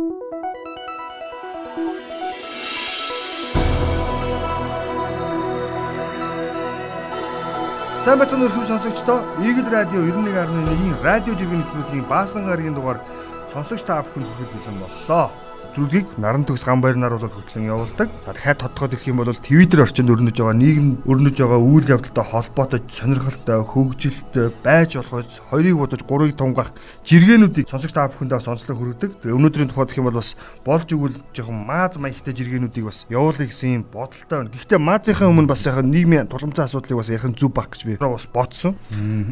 Сайн бацхан өрхөм сонсогчдоо. Eagle Radio 91.1-ийн радио жиргэн нэвтрүүлгийн баасан гарагийн дугаар сонсогч та бүхэнд хүрэхэд бэлэн боллоо нэвтрүүлгийг наран төгс гамбайр нар бол хөтлөн явуулдаг. За дахиад тодтогоод ирэх юм бол Twitter орчинд өрнөж байгаа нийгэм өрнөж байгаа үйл явдалтай холбоотой сонирхолтой хөгжилтэй байж болохоос хоёрыг бодож гурыг тунгаах жиргэнүүдийг сонсогч та бүхэндээ сонслог хүргэдэг. Өнөөдрийн тухайд гэх юм бол бас болж игэл жоохон мааз маягтай жиргэнүүдийг бас явуулъя гэсэн юм бодолтой байна. Гэхдээ маазынхаа өмнө бас яхаа нийгмийн тулгымцаа асуудлыг бас ярих зүв баг гэж би бас бодсон.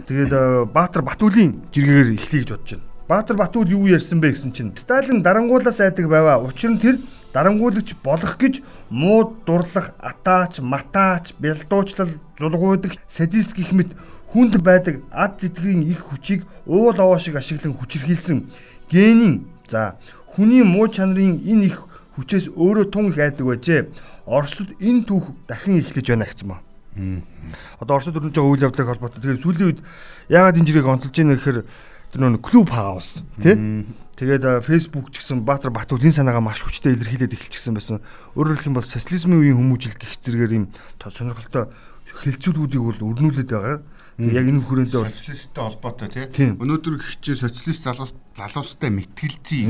Тэгээд Баатар Батүлийн жиргээр эхлэе гэж бодож байна. Баатар Батүр юу ярьсан бэ гэсэн чинь Сталин дарангуулаас айдаг байваа. Учир нь тэр дарангуулагч болох гэж муу дурлах, атаач, матаач, бэлдуучлал, зулгуудаг, садист гэх мэт хүнд байдаг ад зэтгэгийн их хүчийг уул овоо шиг ашиглан хүчирхийлсэн генийн за хүний муу чанарын энэ их хүчээс өөрөө тун их айдаг байжээ. Оросд энэ түүх дахин эхлэж байна гэсэн маа. Одоо Оросд өрнөж байгаа үйл явдлыг холбоотой тэгээд сүүлийн үед яагаад энэ жирийг онтолж ийм гэхээр тэр нөө клуб хаус тий Тэгээд Facebook ч гэсэн Баатар Батүл энэ санаагаа маш хүчтэй илэрхийлээд эхэлчихсэн байсан. Өөрөөр хэлэх юм бол социализмын үеийн хүмүүжил гих зэрэгээр юм сонирхолтой хилцүүлгүүдийг бол өрнүүлээд байгаа. Яг энэ хүрээндээ социалисттэй холбоотой тий. Өнөөдөр хичээ социалист залуус залуустай мэтгэлцээ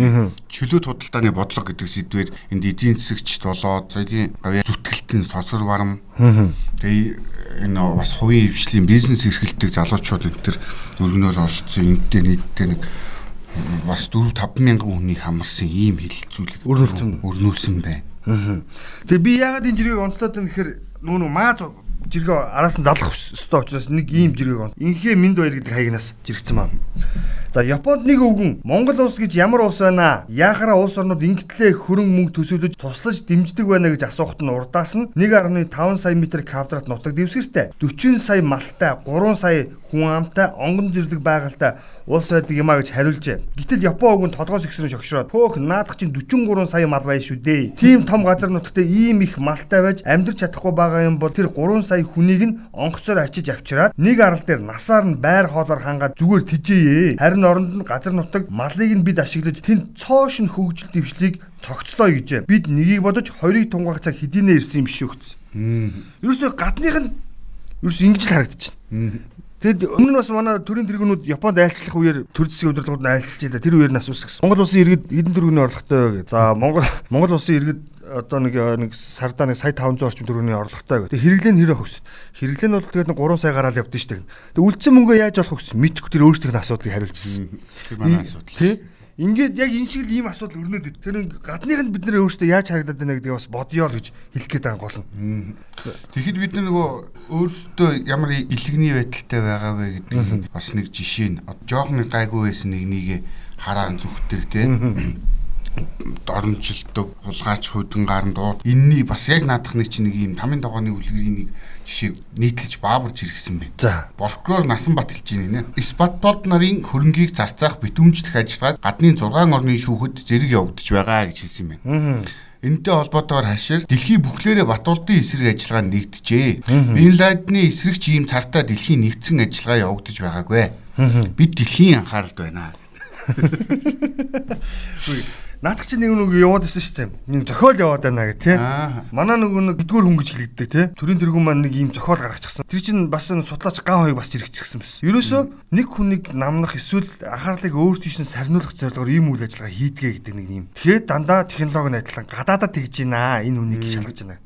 чөлөөт худалдааны бодлого гэдэг сэдвээр энд эдийн засагчд болоод соёлын гавьяа зүтгэлтэн сосор барам. Тэгээ энэ бас хувийн хвшлийн бизнес эрхэлдэг залуучууд энэ төр өргөнөөр олцсон энэтэй нийтдээ нэг бас 4 5 мянган хүний хамарсан ийм хилцүүлэг өрнүүлсэн. өрнүүлсэн байна. Тэгээ би яагаад энэ жирийг онцлоод байна гэхээр нүүн мааз жиргээ араас нь залах өстой учраас нэг ийм жиргэг он. Инхээ минд баяр гэдэг хаягнаас жиргцэн маа. За Японд нэг өвгөн Монгол улс гэж ямар улс байна? Яахаараа улс орнууд ингэтлээ хөрөнгө мөнгө төсөөлөж туслаж дэмждэг байна гэж асуухт нь урдаас нь 1.5 сая метр квадрат нутаг дэвсгэртэй 40 сая малтай 3 сая хүн амтай онгон зэрлэг байгальтай улс байдаг юмаа гэж хариулжээ. Гэтэл Япон өвгөн толгоос ихсрэн шогшроод "Хөөх наадах чинь 43 сая мал байна шүү дээ. Тийм том газар нутагтээ ийм их малтай байж амьдрч чадахгүй байгаа юм бол тэр 3 сая хүнийг нь онгоцоор ачиж авчираад нэг арал дээр насаар нь байр хоолоор хангаад зүгээр тижээе. Харин оронд нь газар нутаг малыг нь бид ашиглаж тэнд цоошин хөгжил дэвшлийг цогцлоо гэж. Бид нёгийг бодож хоёрыг тунгаах цаг хэдийнэ ирсэн юм биш үү гэсэн. Ерөөсөө гадных нь ерөөс ингэж л харагдчихна. Тэгэд өмнө нь бас манай төрийн тэргүүнүүд Японд айлчлах үеэр төр засгийн удирдлагууд нь айлчилж байлаа. Тэр үеэр нас ус гэсэн. Монгол улсын иргэд эдэн тэргүүний орлоготой. За Монгол Монгол улсын иргэд одоо нэг нэг сардаа нэг сая 500 орчим төгрөгийн орлоготой гэх. Тэгээ хэрэглээ нь хэрэг өгс. Хэрэглээ нь бол тэгээд 3 сая гараал явдсан шүү дээ. Тэгээ үлдсэн мөнгөө яаж олох вэ? Мэдхгүй тэр өөрсдийнх нь асуудлыг хариулчихсан. Тэр манай асуудал. Тий. Ингээд яг энэ шиг л ийм асуудал өрнөд ид. Тэр гадных нь бид нэр өөрсдөө яаж харагдаад байна гэдгийг бас бодёо л гэж хэлэх гээд байгаа гол нь. Тэгэхэд бид нөгөө өөрсдөө ямар илэгний байдалтай байгаа вэ гэдэг бас нэг жишээ нь. Жохон гайгүй байсан нэг нэгэ хараан зүгтэг тий доромжилдог, хулгайч хөдөнгаар нь дууд. Энэний бас яг наадах нэг чинь нэг юм тамийн догооны үлгэрийн нэг жишээ нийтлэж баабурж иргэсэн байна. За. Прокурор Насан Бат хэлж байна нэ. Спатболд нарын хөрөнгийг зарцаах битүүмжлэх ажиллагааг гадны 6 орны шүүхэд зэрэг явагдаж байгаа гэж хэлсэн байна. Энтэй холбоотойгоор хашир дэлхийн бүхлээрээ Батуулдын эсрэг ажиллагаа нэгдэжээ. Бин Ладны эсрэгч ийм цартаа дэлхийн нэгдсэн ажиллагаа явагдаж байгаагүй. Бид дэлхийн анхааралд байна. Наадах чинь нэг нэг яваад байсан шүү дээ. Нэг зохиол яваад байна гэх тий. Манай нөгөө нэг гэдгээр хүн гэж хэлэгддэг тий. Төрийн тэргүүн маань нэг ийм зохиол гаргачихсан. Тэр чинь бас судлаач ган хоёг бас жирэгчихсэн байсан. Ерөөсөө нэг хүнийг намнах эсвэл анхаарлыг өөр тийш нь сарниулах зорилгоор ийм үйл ажиллагаа хийдгээ гэдэг нэг юм. Тэгэхээр дандаа технологийн адилхан гадаадад тэгж байна. Энэ хүнийг шалгаж байна.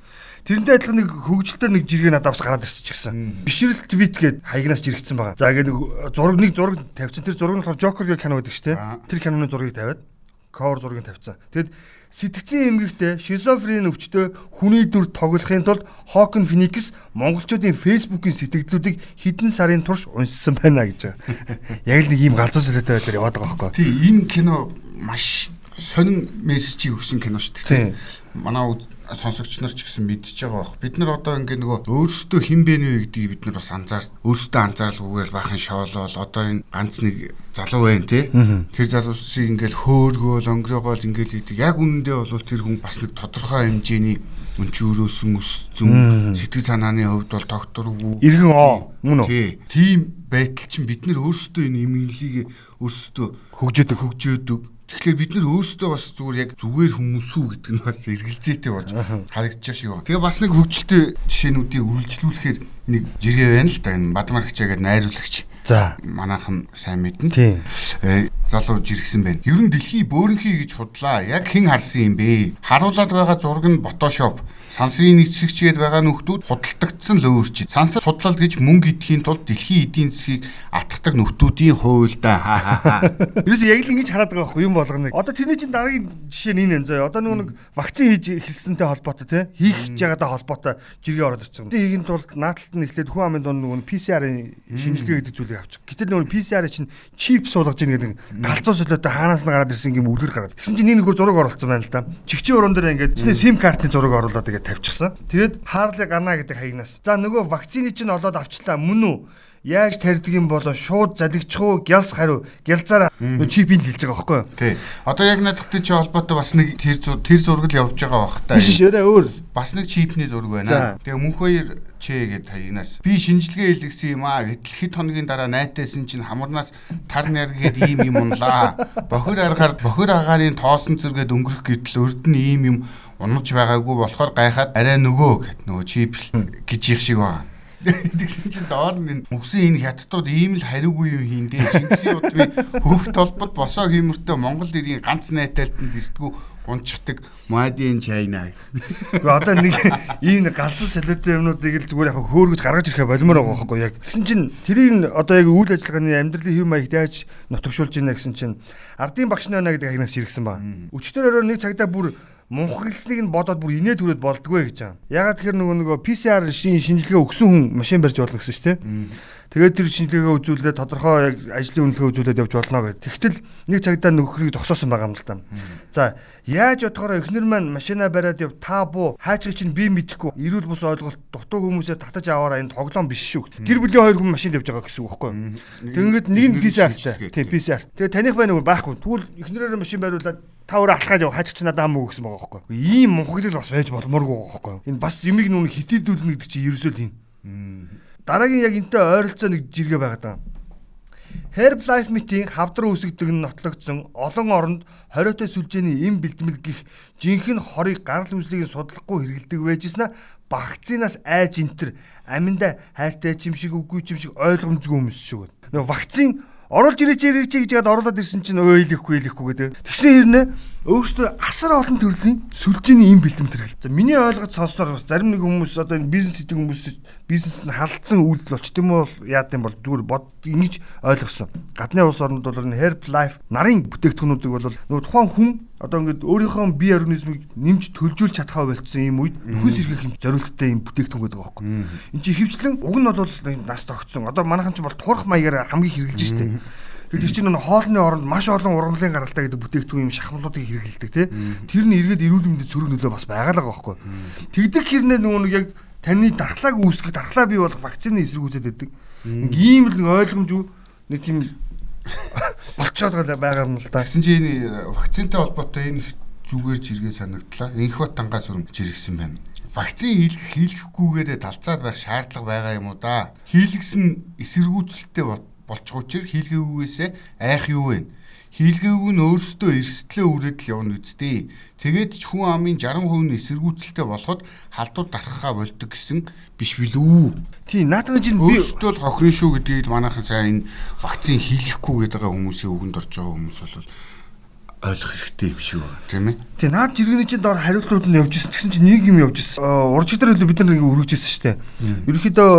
Тэрнтэй адилхан нэг хөгжилтэй нэг жиргээ надад бас гараад ирсэн ч гэсэн. Бишрэл твит гээд хаягнаас жирэгцсэн байгаа. За ингээд нэг зураг нэг зураг тавьчихсан. Тэр зураг нь болохоор Joker гэх кино байдаг шүү дээ. Тэр киноны зургийг тавиад ковер зургийг тавьсан. Тэгэд сэтгцэн эмгэгтэй шизофрен өвчтөй хүний дүр тоглохын тулд Hawken Phoenix монголчуудын Facebook-ийн сэтгэлдлүүдийг хэдэн сарын турш уншсан байна гэж байгаа. Яг л нэг ийм галзуу солиотой байдлаар яваад байгаа байхгүй. Тий, энэ кино маш сонин мессежийг өгсөн кино шүү дээ. Манай сонсогч нар ч гэсэн мэдчихэж байгаа бох. Бид нар одоо ингээ нөгөө өөрсдөө хэн бэ нэ гэдгийг бид нар бас анзаар өөрсдөө анзааралгүйгээр бахан шоолол одоо энэ ганц нэг залуу байна тий. Тэр залуусыг ингээл хөөргөөл өнгөрөөгөөл ингээл идэг. Яг үнэндээ бол тэр хүн бас нэг тодорхой хэмжээний өнчөрөөсөн өссөн сэтгэл санааны хувьд бол тогтворгүй. Иргэн оо мөн үү? Тий. Тийм байтал чинь бид нар өөрсдөө энэ имэнлийг өөрсдөө хөгжөөдөг хөгжөөдөг Тэгэхээр бид нар өөрсдөө бас зүгээр яг зүгээр хүмүүс үү гэдэг нь бас эргэлзээтэй болж харагдчих шиг байна. Тэгээ бас нэг хөгжилтэй жишээнүүдийг үргэлжлүүлэхээр нэг жиргээ байна л да. Энэ Бадмархчаа гэдэг найруулагч За. Манайхан сайн мэднэ. Тийм. Э, залуу жиргсэн байна. Ер нь дэлхий бөөрнхий гэж худлаа. Яг хэн харсан юм бэ? Харуулад байгаа зураг нь Photoshop. Сансрын нэгцгчгээд байгаа нөхдүүд худалдагдсан лөөрч. Сансар судлал гэж мөнгө идэхийн тулд дэлхийн эдийн засгийг атгадаг нөхдүүдийн хууль да. Юус яг л ингэж хараад байгаа байхгүй юм болгоно. Одоо тэрний чинь дараагийн жишээ нь энэ юм заяа. Одоо нэг вакцин хийж эхэлсэнтэй холбоотой тий хийх гэж байгаадаа холбоотой жиргээ ороод ирчихсэн. Хийхин тулд нааталт нь эхлээд хүн амын дунд нөгөө PCR-ын шинжилгээ гэдэг зүйлийг авчих. Гэтэл нөгөө PCR чинь чип суулгаж ийн гэдэг галзуу солиотой хаанаас нь гараад ирсэн юм үлгэр гараад. Тэгсэн чинь нэг нөхөр зураг оруулсан байна л да. Чигчийн уран дээр ингээд SIM картны зураг оруулаад тэгээд тавьчихсан. Тэгээд Harley Gana гэдэг хаягнаас. За нөгөө вакцины чинь олоод авчлаа мөн үү? яаж тарьдаг юм болоо шууд залгичих уу гялс хариу гялзаараа чипийг хэлж байгаа байхгүй юу тий одоо яг надтай чи холбоотой бас нэг тэр тэр зураг л явж байгаа бах та биш өрөө өөр бас нэг чипний зураг байна тэгээ мөнх хоёр чэ гэд хаягнаас би шинжилгээ хийлгсэн юм аа. Гэтэл хэд хоногийн дараа найтайсан чинь хамарнаас тар наргээд ийм юм унлаа. Бохир аргаар бохир агаарын тоосон зэрэгэд өнгөрөх гэтэл өрд нь ийм юм унаж байгаагүй болохоор гайхаад арай нөгөө гэд нөгөө чип гэж их шиг байна Тэгсэн чинь доор нь мөсөн энэ хятадууд ийм л хариугүй юм хийндээ. Чингисийн удмын хөвгт толбод босоо хиймэртэй Монгол ирийн ганц найталтанд дисдгүү унчдаг Мадийн Чайна. Гэхдээ одоо нэг ийм галсан солиотой юмнуудыг л зүгээр яг хөөргөж гаргаж ирэхэ болмоор байгаа байхгүй яг. Тэгсэн чинь тэрийг одоо яг үйл ажиллагааны амьдралын хэв маяг яаж нотогшуулж ийна гэсэн чинь ардын багш нана гэдэг хагнаас иргсэн ба. Өчтөр орой нэг цагтаа бүр мунхагласныг нь бодоод бүр инээ түрээд болдгоо гэж байгаа. Ягаад тэгэхээр нөгөө нөгөө PCR шин шинжилгээ өгсөн хүн машин барьж болно гэсэн шүү дээ. Тэгээд тэр шинжилгээ үзүүлээд тодорхой яг ажлын үнэлгээ үзүүлээд явж болно гэх. Тэгтэл нэг цагдаа нөхрийг зогсоосон байгаа юм л да. За яаж бодохоор эхнэр маань машина бариад яв та буу хайчрыг чинь би мэдэхгүй эрүүл бус ойлголт дутуу хүмүүсээ татаж аваараа энэ тоглоом биш шүү. Гэр бүлийн хоёр хүн машинд явж байгаа гэсэн үг байхгүй юу? Тэгэнгүүт нэг нь PCR-тай. Тийм PCR. Тэгээд таних байна уу байхгүй. Тэгвэл эхнэрээр машин бариулаад та өөрөө алхаад яв хаачих чи надад ам уу гэсэн байгаа байхгүй. Ийм мунхаглал бас байж болмооргүй байхгүй. Энэ бас юмыг нүн хитэдүүлнэ гэдэг чинь ерөөсөө л юм. Дараагийн яг энтэй ойролцоо нэг жиргээ байгаад байгаа. Herbalife Meet-ийн хавдар үсгдэг нь нотлогдсон олон оронд хориотой сүлжээний эм бэлтгэл гих жинхэнэ хорыг гарал үүслийг судлахгүй хэрэгэлдэг байжснаа вакцинаас айж энтер аминда хайртай юм шиг үгүй юм шиг ойлгомжгүй хүмүүс шүү. Нөгөө вакцин оруулж ирээч ирээч гэж яд оруулаад ирсэн чинь өөлөхгүй хэлэхгүй гэдэг. Тэгсэн хэрнээ өөрөөсөө асар олон төрлийн сүлжээний юм бэлтгэл төрөл. За миний ойлгож сонсноор бас зарим нэг хүмүүс одоо энэ бизнес хийдэг хүмүүс бизнес нь халдсан үйлдэл болч тийм үү яад юм бол зүгээр бод ингэж ойлгосон. Гадны улс орнууд бол энэ herb life нарын бүтээгдэхүүнүүдийг бол нөгөө тухайн хүн одоо ингээд өөрийнхөө бие организмыг нэмж төлжүүлж чадхаа болцсон юм үед нөхөс сэргийх юм зориулттай юм бүтээгдэхүүн гэдэг байгаа байхгүй. Энд чинь хөвчлэн уг нь бол нас тогтсон. Одоо манайхан ч бол турах маягаар хамгийн хэрэгжилж штэ. Тэгэхээр чинь нэг хоолны оронд маш олон ургамлын гаралтай гэдэг бүтээгдэхүүн юм шахмалуудыг хэрэгэлдэг тий. Тэр нь эргээд эрүүл мэндэд сөрөг нөлөө бас байгаа л байгаа байхгүй. Тэгдэг хэрнээ нөгөө нэг яг таны дархлааг үүсгэх дархлаа бий болох вакцины эсэргүүцэд байдаг. Ийм л нэг ойлгомжгүй нэг тийм болцоод байгаа юм л да. Тэгсэн чинь энэ вакцинтай холбоотой энэ зүгээр жиргээ санагдлаа. Инхот тангаас өрөмж иргсэн байна вакцин хийлгэх хийлгэхгүйгээрээ талцаад байх шаардлага байгаа юм уу да. Хийлгэсэн эсэргүүцэлтэй болчих учир хийлгээгүйгээсээ айх юу вэ? Хийлгээгүү нь өөрсдөө эрсдлээ үрээд л явна үсттэй. Тэгээд ч хүн амын 60% нь эсэргүүцэлтэй болоход халдвар дарахаа болдог гэсэн биш билүү. Тийм, наадах чинь би өөрсдөө л хохирно шүү гэдгийг манайхан сайн энэ вакцин хийлгэхгүй гэдэг хүмүүсийн үгэнд орж байгаа хүмүүс бол ойлгох хэрэгтэй юм шүү тийм ээ. Тий наад жиргэний чинь доор хариултууд нь явж ирсэн гэсэн чинь нэг юм явж ирсэн. Уржигдэр хэлээ бид нар ингээ өргөж ирсэн шүү дээ. Ерөнхийдөө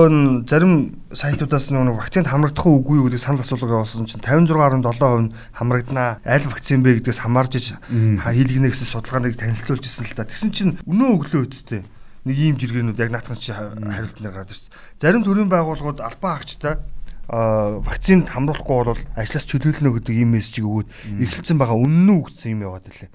зарим сайтуудаас нэг вакцинд хамрагдах уу үгүй юу гэдэг санал асуулга явуулсан чинь 56.7% хамрагданаа аль вакцин бэ гэдгээс хамаарж хийлгэнэ гэсэн судалгааныг танилцуулж ирсэн л та. Тэгсэн чинь өнөө өглөө үсттэй нэг ийм жиргэнүүд яг наатхан чи хариулт нэр гараад ирсэн. Зарим төрлийн байгууллагууд албан хаагчтай вакцинд хамруулахгүй бол ажлаас чөлөөлнө гэдэг ийм мессежийг өгөөд эхэлсэн байгаа үнэн үү гэсэн юм яваад илээ.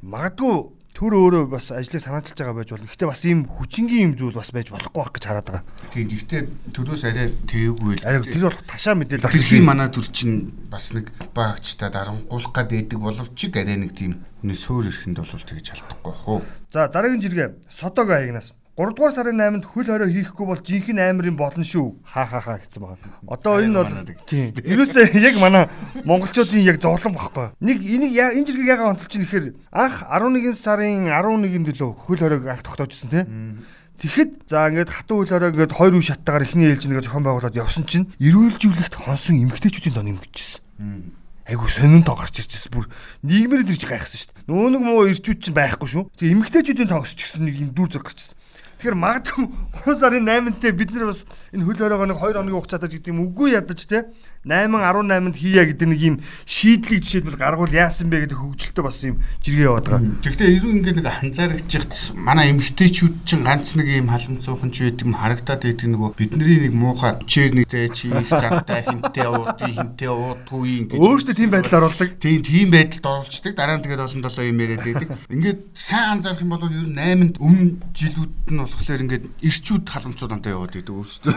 Магадгүй төр өөрөө бас ажлыг санаачилж байгаа байж болно. Гэхдээ бас ийм хүчингийн юм зүйл бас байж болохгүй байх гэж хараад байгаа. Тийм. Гэхдээ төрөөс арай тээвгүй л. Арай тэр болох ташаа мэдээлэл авчих. Тэрхийн манай төр чинь бас нэг багчтай дарангуулах байдаг боловч арай нэг тийм хүний суур эрхэнд бол тэгж алдахгүй уу. За дараагийн жиргээ Содог аягнаас 3 дугаар сарын 8-нд хөл хорой хийхгүй бол жинхэнэ аймарын болно шүү. Ха ха ха гэсэн байна. Одоо энэ бол тийм. Ерөөсөө яг манай монголчуудын яг зовлон багхгүй. Нэг энийг энэ жиргэг ягаа онцолж чинь гэхээр анх 11 сарын 11-нд лөө хөл хоройг анх тогтоожсэн тийм. Тэгэхэд за ингээд хатуу хөл хорой ингээд хоёр үе шаттайгаар ихний ээлж нэгэ зохион байгуулад явсан чинь эрүүлжүүлэгт хонсон эмгтээчүүдийн дон эмгэгчсэн айгу сонин тоо гарч ирчихсэн. Бүр нийгмээр л ирж гайхсан шүү дээ. Нөө нэг муу ирчүүд чинь байхгүй шүү. Тэгээ эмгтээчүүдийн тоо өсч гисэн нэг юм дүр зураг гарчсан. Тэгэхээр магадгүй 3 сарын 8-нд бид нар бас энэ хөл хоройгоо нэг 2 хоногийн хугацаатай гэдэг юм үгүй ядаж те 8 18-нд хийя гэдэг нэг юм шийдлийг жишээлбэл гаргуул яасан бэ гэдэг хөгжилтэй бас юм жиргээ яваад байгаа. Тэгэхдээ ерөн ингээд нэг анзаарчихж манай эмгтээчүүд чинь ганц нэг юм халамцуухан ч байдаг юм харагдаад байдаг нөгөө бидний нэг муухай чээр нэгтэй чи их зантай хинтээ уудын хинтээ уудгүй ингээд өөрөөсөө тийм байдалд оруулдаг. Тийм тийм байдалд оруулцдаг. Дараа нь тэгээд олон толоо юм яриад байдаг. Ингээд сайн анзаарах юм бол ер нь 8-нд өмнө жилүүд нь болохоор ингээд ирчүүд халамцууд антаа яваад байдаг өөрөөсөө.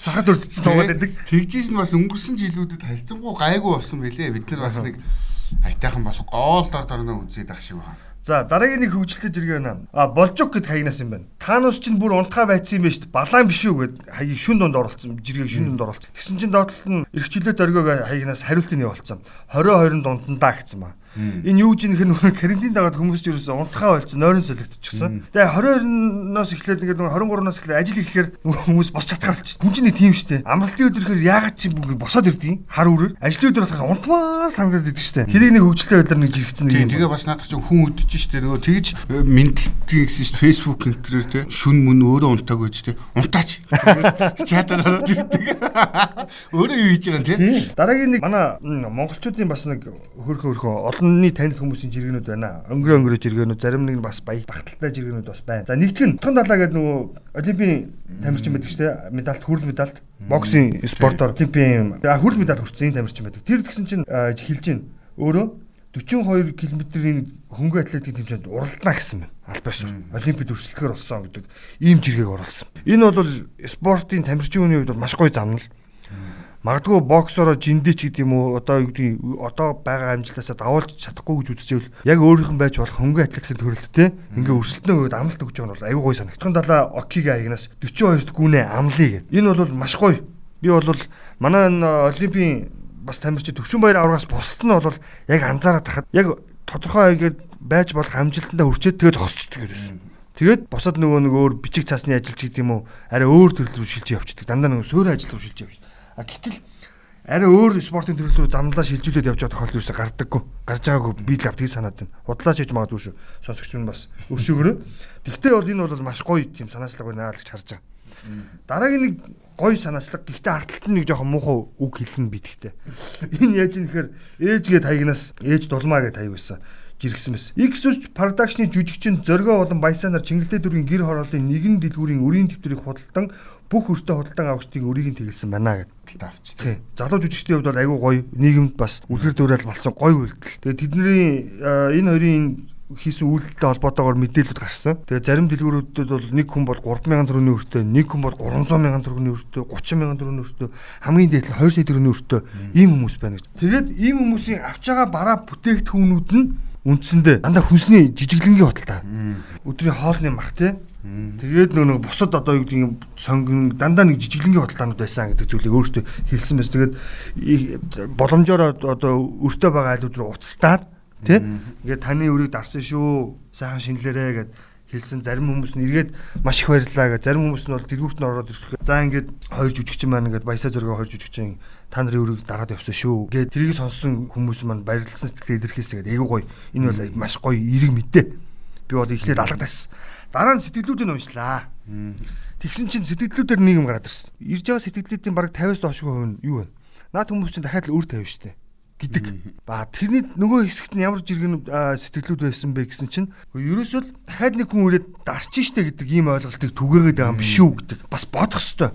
Сахад өрдсөн яваад байдаг. Тэгжээс нь бас өнгөрсөн жилүүдэд харьцангуй гайгүй болсон байлээ. Бид нар бас нэг айтайхан болох гол дор дорноо үзээд ах шиг байна. За дараагийн нэг хөгжилтэй зэрэг байна. А болжук гэд хаягнаас юм байна. Таанус чинь бүр унтгаа байцсан юм байна шүү. Балаан биш үү гэд хаяг шүн донд оролцсон. Жиргэг шүн донд оролцсон. Тэгсэн чинь доотлол нь эрхчлөлт оргиог хаягнаас хариултын явуулсан. 20 20 дундандаа гэсэн ба. Энэ юу гэж нөхөр карантин дагаад хүмүүс ч ерөөсө унтахаа болцсон, нойрон солигдчихсан. Тэгээ 22-ноос эхлээд ингээд 23-оос эхлээд ажил эхлэхээр хүмүүс бос чадхаа болчихсон. Хүн чинь тийм дээ. Амралтын өдөр ихээр яагаад чи бүгд босоод ирдэг хар үрээр. Ажлын өдөр болохоор унтмаар санагдаад идэг шүү дээ. Тэрийг нэг хөвчлөлтэй өдөр нэг жирэгцэн нэг. Тийм тэгээ бас наадах чинь хүн өдөж дээ. Нөгөө тэгж э, мэдлэлтийн гэсэн дээ. Facebook энтрээр те шүн мөн өөрөө унтааг байж те. Унтаач. Чатаар ороод ирдэг. Өөрөө юу хийж байгаа юм те. Дараагийн нэг манай монголчуудын бас нэг хөрхө хөрхө олонний танил хүмүүсийн жиргэнүүд байна. Өнгөрөө өнгөрөө жиргэнүүд зарим нэг нь бас баяр багталтай жиргэнүүд бас байна. За нэгтгэн утган далаа гэдэг нөгөө олимпийн тамирчин байдаг шүү дээ. Медальт хүрэл медальт боксing спортоор олимпийн хүрэл медаль хүртсэн тамирчин байдаг. Тэр тэгсэн чинь хэлж гин өөрөө 42 км-ийн хөнгө атлетик тэмцээнд уралдана гэсэн байна. Альбаас олимпиад өрсөлдөхөр болсон гэдэг ийм жиргэг оруулсан. Энэ бол спортын тамирчин хүний хувьд бол маш гоё замнал. Магадгүй боксороо жиндич гэдэг юм уу одоо юу гэдэг одоо байгаа амжилтаасаа давуулж чадахгүй гэж үзчихвэл яг өөрийнх нь байж болох хөнгөн атлетикийн төрөлттэй ингээ өрсөлдөнөө үед амлалт өгч байгаа нь бол аюу гой санагдсан далаа окига агнаас 42-т гүнээ амлая гэд. Энэ бол маш гоё. Би бол манай олимпийн бас тамирчид төвшин баяр аврагаас бусд нь бол яг анзаараад тахад яг тодорхой ингээд байж болох амжилтандаа хүрчээд тэгээ зогсчихдаг ерөөс. Тэгээд босоод нөгөө нэг өөр бичиг цаасны ажилч гэдэг юм уу арай өөр төрөл рүү шилжиж явчихдаг. Дандаа нөгөө суурь ажил руу шилжиж явж. А гэтэл арай өөр спортын төрөл рүү замналаа шилжүүлээд явж байгаа тохиолдол юусаа гардаггүй. Гарч байгаагүй би л авдгийг санаад байна. Худлаач хийж магадгүй шүү. Сонсогч минь бас өршөөгөрөө. Тэгтээ бол энэ бол маш гоё тийм санаачлаг байна гэж харж байгаа. Дараагийн нэг гоё санаачлаг гэхдээ арталт нь нэг жоохон муухай үг хэлнэ би тэгтээ. Энэ яаж юм нэхэр ээжгээ таягнаас ээж дулмаа гэж таяг байсан жиргсэн байсан. X үж продакшны жүжигчин зөргөө болон баясанаар Чингэлтэй дүргийн гэр хорооллын нэгэн дэлгүүрийн өрийн дэвтрийг худалдан бүх өртөө худалдан авагчдын өрийг нь тэгэлсэн байна гэдэлт авчдаг. Залуу жүжигчдийн хувьд бол айгүй гоё нийгэмд бас үлгэр дуурайл болсон гоё үйлдэл. Тэгээ тэдний энэ хоёрын хийсэн үйлдэлтэй холбоотойгоор мэдээлэлд гарсан. Тэгээ зарим дэлгүүрүүдэд бол нэг хүн бол 3000 төгрөгийн өртөө, нэг хүн бол 300 мянган төгрөгийн өртөө, 30 мянган төгрөгийн өртөө, хамгийн дээд нь 2 сая төгрөгийн өртөө ийм хүмүүс байна гэж. Тэгээд ийм хүмүүсийн авч байгаа бараа бүтээгдэхүүнүүд нь үндсэндээ дандаа хүнсний жижиглэнгийн худалдаа. Өдрийн хоолны мах тий. Тэгээд нөгөө бусад одоо юу гэдэг сонгон дандаа нэг жижиглэнгийн худалдаанууд байсан гэдэг зүйлийг өөртөө хэлсэн байсан. Тэгээд боломжоор одоо өртөө байгаа айлууд руу уцтаад тий. Ингээд таны өрийг дарсан шүү. Сайхан шинэлэрэ гэд хэлсэн зарим хүмүүс нь эргээд маш их баярлаа гэж зарим хүмүүс нь бол тэргүүрт нь ороод ирэхгүй. За ингээд хоёр жүжигчин маань ингээд баясаа зөргөө хоёр жүжигчин та нарын өрийг дараад явсан шүү. Гэ тэрийг сонссон хүмүүс маань баярлсан сэтгэлээ илэрхийлсэн гэдэг. Айгуу гоё. Энэ бол маш гоё эерэг мэдээ. Би бол эхлээд алгадаас. Дараа нь сэтгэлүүдийг уншлаа. Тэгсэн чинь сэтгэлдлүүдээр нийгэм гараад ирсэн. Ирж байгаа сэтгэлдлүүдийн бараг 50-аас доош хувь нь юу вэ? Наад хүмүүс чинь дахиад л үр тавь штэ гэдэг. Ба тэрний нөгөө хэсэгт нь ямар жиргэн сэтгэлүүд байсан бэ гэсэн чинь ерөөсөө л дахиад нэг хүн ирээд дарчин штэ гэдэг ийм ойлголтыг түгээгээд байгаа юм биш үү гэдэг. Бас бодох хэвээр.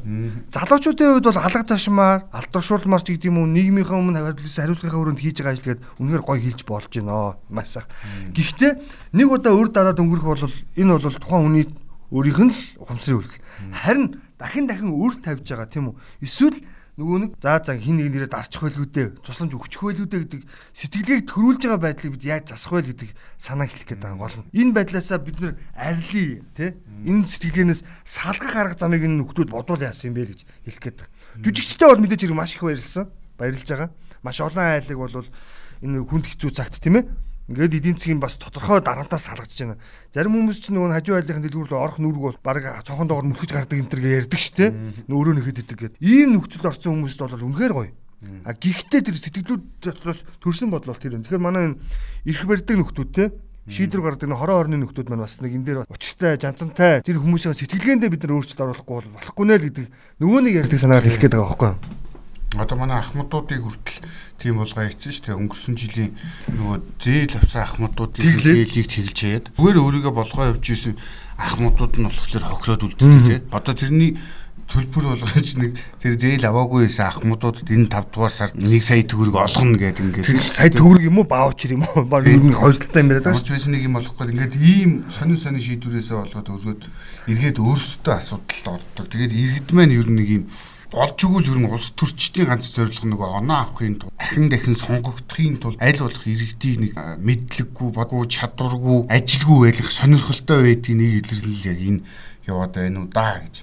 Залуучуудын хувьд бол алга ташмаар, алдаршуулмаар ч гэдэг юм уу нийгмийнхээ өмнө хариуцлагынхаа өрөөнд хийж байгаа ажил гээд үнэхээр гоё хийж болж байна. Маш сах. Гэхдээ нэг удаа өр дараад өнгөрөх бол энэ бол тухайн хүний өөрийнх нь л ухамсарын үйлдэл. Харин дахин дахин өр тавьж байгаа тийм үү? Эсвэл нөгөө нэг за за хин нэг нэрээ дарчих байлгүй дээ. Тусламж өгчих байлгүй дээ гэдэг сэтгэлгээг төрүүлж байгаа байдлыг бид яаж засах вэ гэдэг санаа хэлэх гээд байгаа гол нь энэ байдлаасаа бид нэр арилий тий энэ сэтгэлгээнээс салгах арга замыг энэ нөхдүүд бодвол яасан юм бэ гэж хэлэх гээд байгаа. Жүжигчтэй бол мэдээж хэрэг маш их баярлсан баярлж байгаа. Маш олон айлыг бол энэ хүнд хэцүү цагт тийм ээ Ингээд эдийн засгийн бас тодорхой дарамтаас салгаж байна. Зарим хүмүүс ч нөгөө хажуу айлынхын дэлгүүр рүү орох нүрэг бол баг цохон доогор мөлхөж гардаг энэ төргээ ярьдаг ш тэ. Нөөрөө нөхөд идэг гэд. Ийм нөхцөл орсон хүмүүст бол үнэхээр гоё. А гэхдээ тэр сэтгэлүүд дотроос төрсэн бодлол тэр. Тэгэхээр манай энэ эрх барьдаг нөхдүүд те шийдвэр гаргадаг нэг хорон орны нөхдүүд маань бас нэг энэ дээр учиртай, жанцантай тэр хүмүүсийн сэтгэлгээндээ бид нар өөрчлөлт оруулахгүй бол болохгүй нэ л гэдэг нөгөө нэг ярьдаг санаагаар хэлэх гээд байгаа байхгүй юу? Одоо манай ахмадуудыг хүртэл тийм болгоо хийсэн шүү дээ. Өнгөрсөн жилийн нөгөө зээл авсан ахмадуудын зээлийг тэглэж хаяад зүгээр өөрийгөө болгоо явж исэн ахмадууд нь болохоор хохироод үлддэг тийм. Одоо тэрний төлбөр болгож нэг тэр зээл аваагүй байсан ахмадуудад энэ 5 дугаар сард 1 сая төгрөг олгоно гэдэг ингээд сая төгрөг юм уу баучер юм уу баг нэг хойшлттай юм яриад байгаа шүү. Бас нэг юм болохгүй ингээд ийм сонин сонин шийдвэрээсээ болоод өргөд эргээд өөрсдөө асуудалд ордог. Тэгээд иргэд маань ер нь нэг юм олж өгвөл ер нь улс төрчдийн ганц зорилго нөгөө оноо авахын тулд дахин дахин сонгогдохын тулд аль болох иргэдийг нэг мэдлэггүй бодгоо чадваргүй ажилгүй байх сонирхолтой байдгийг нэг илэрлэл яг энэ яваад байна уу да гэж.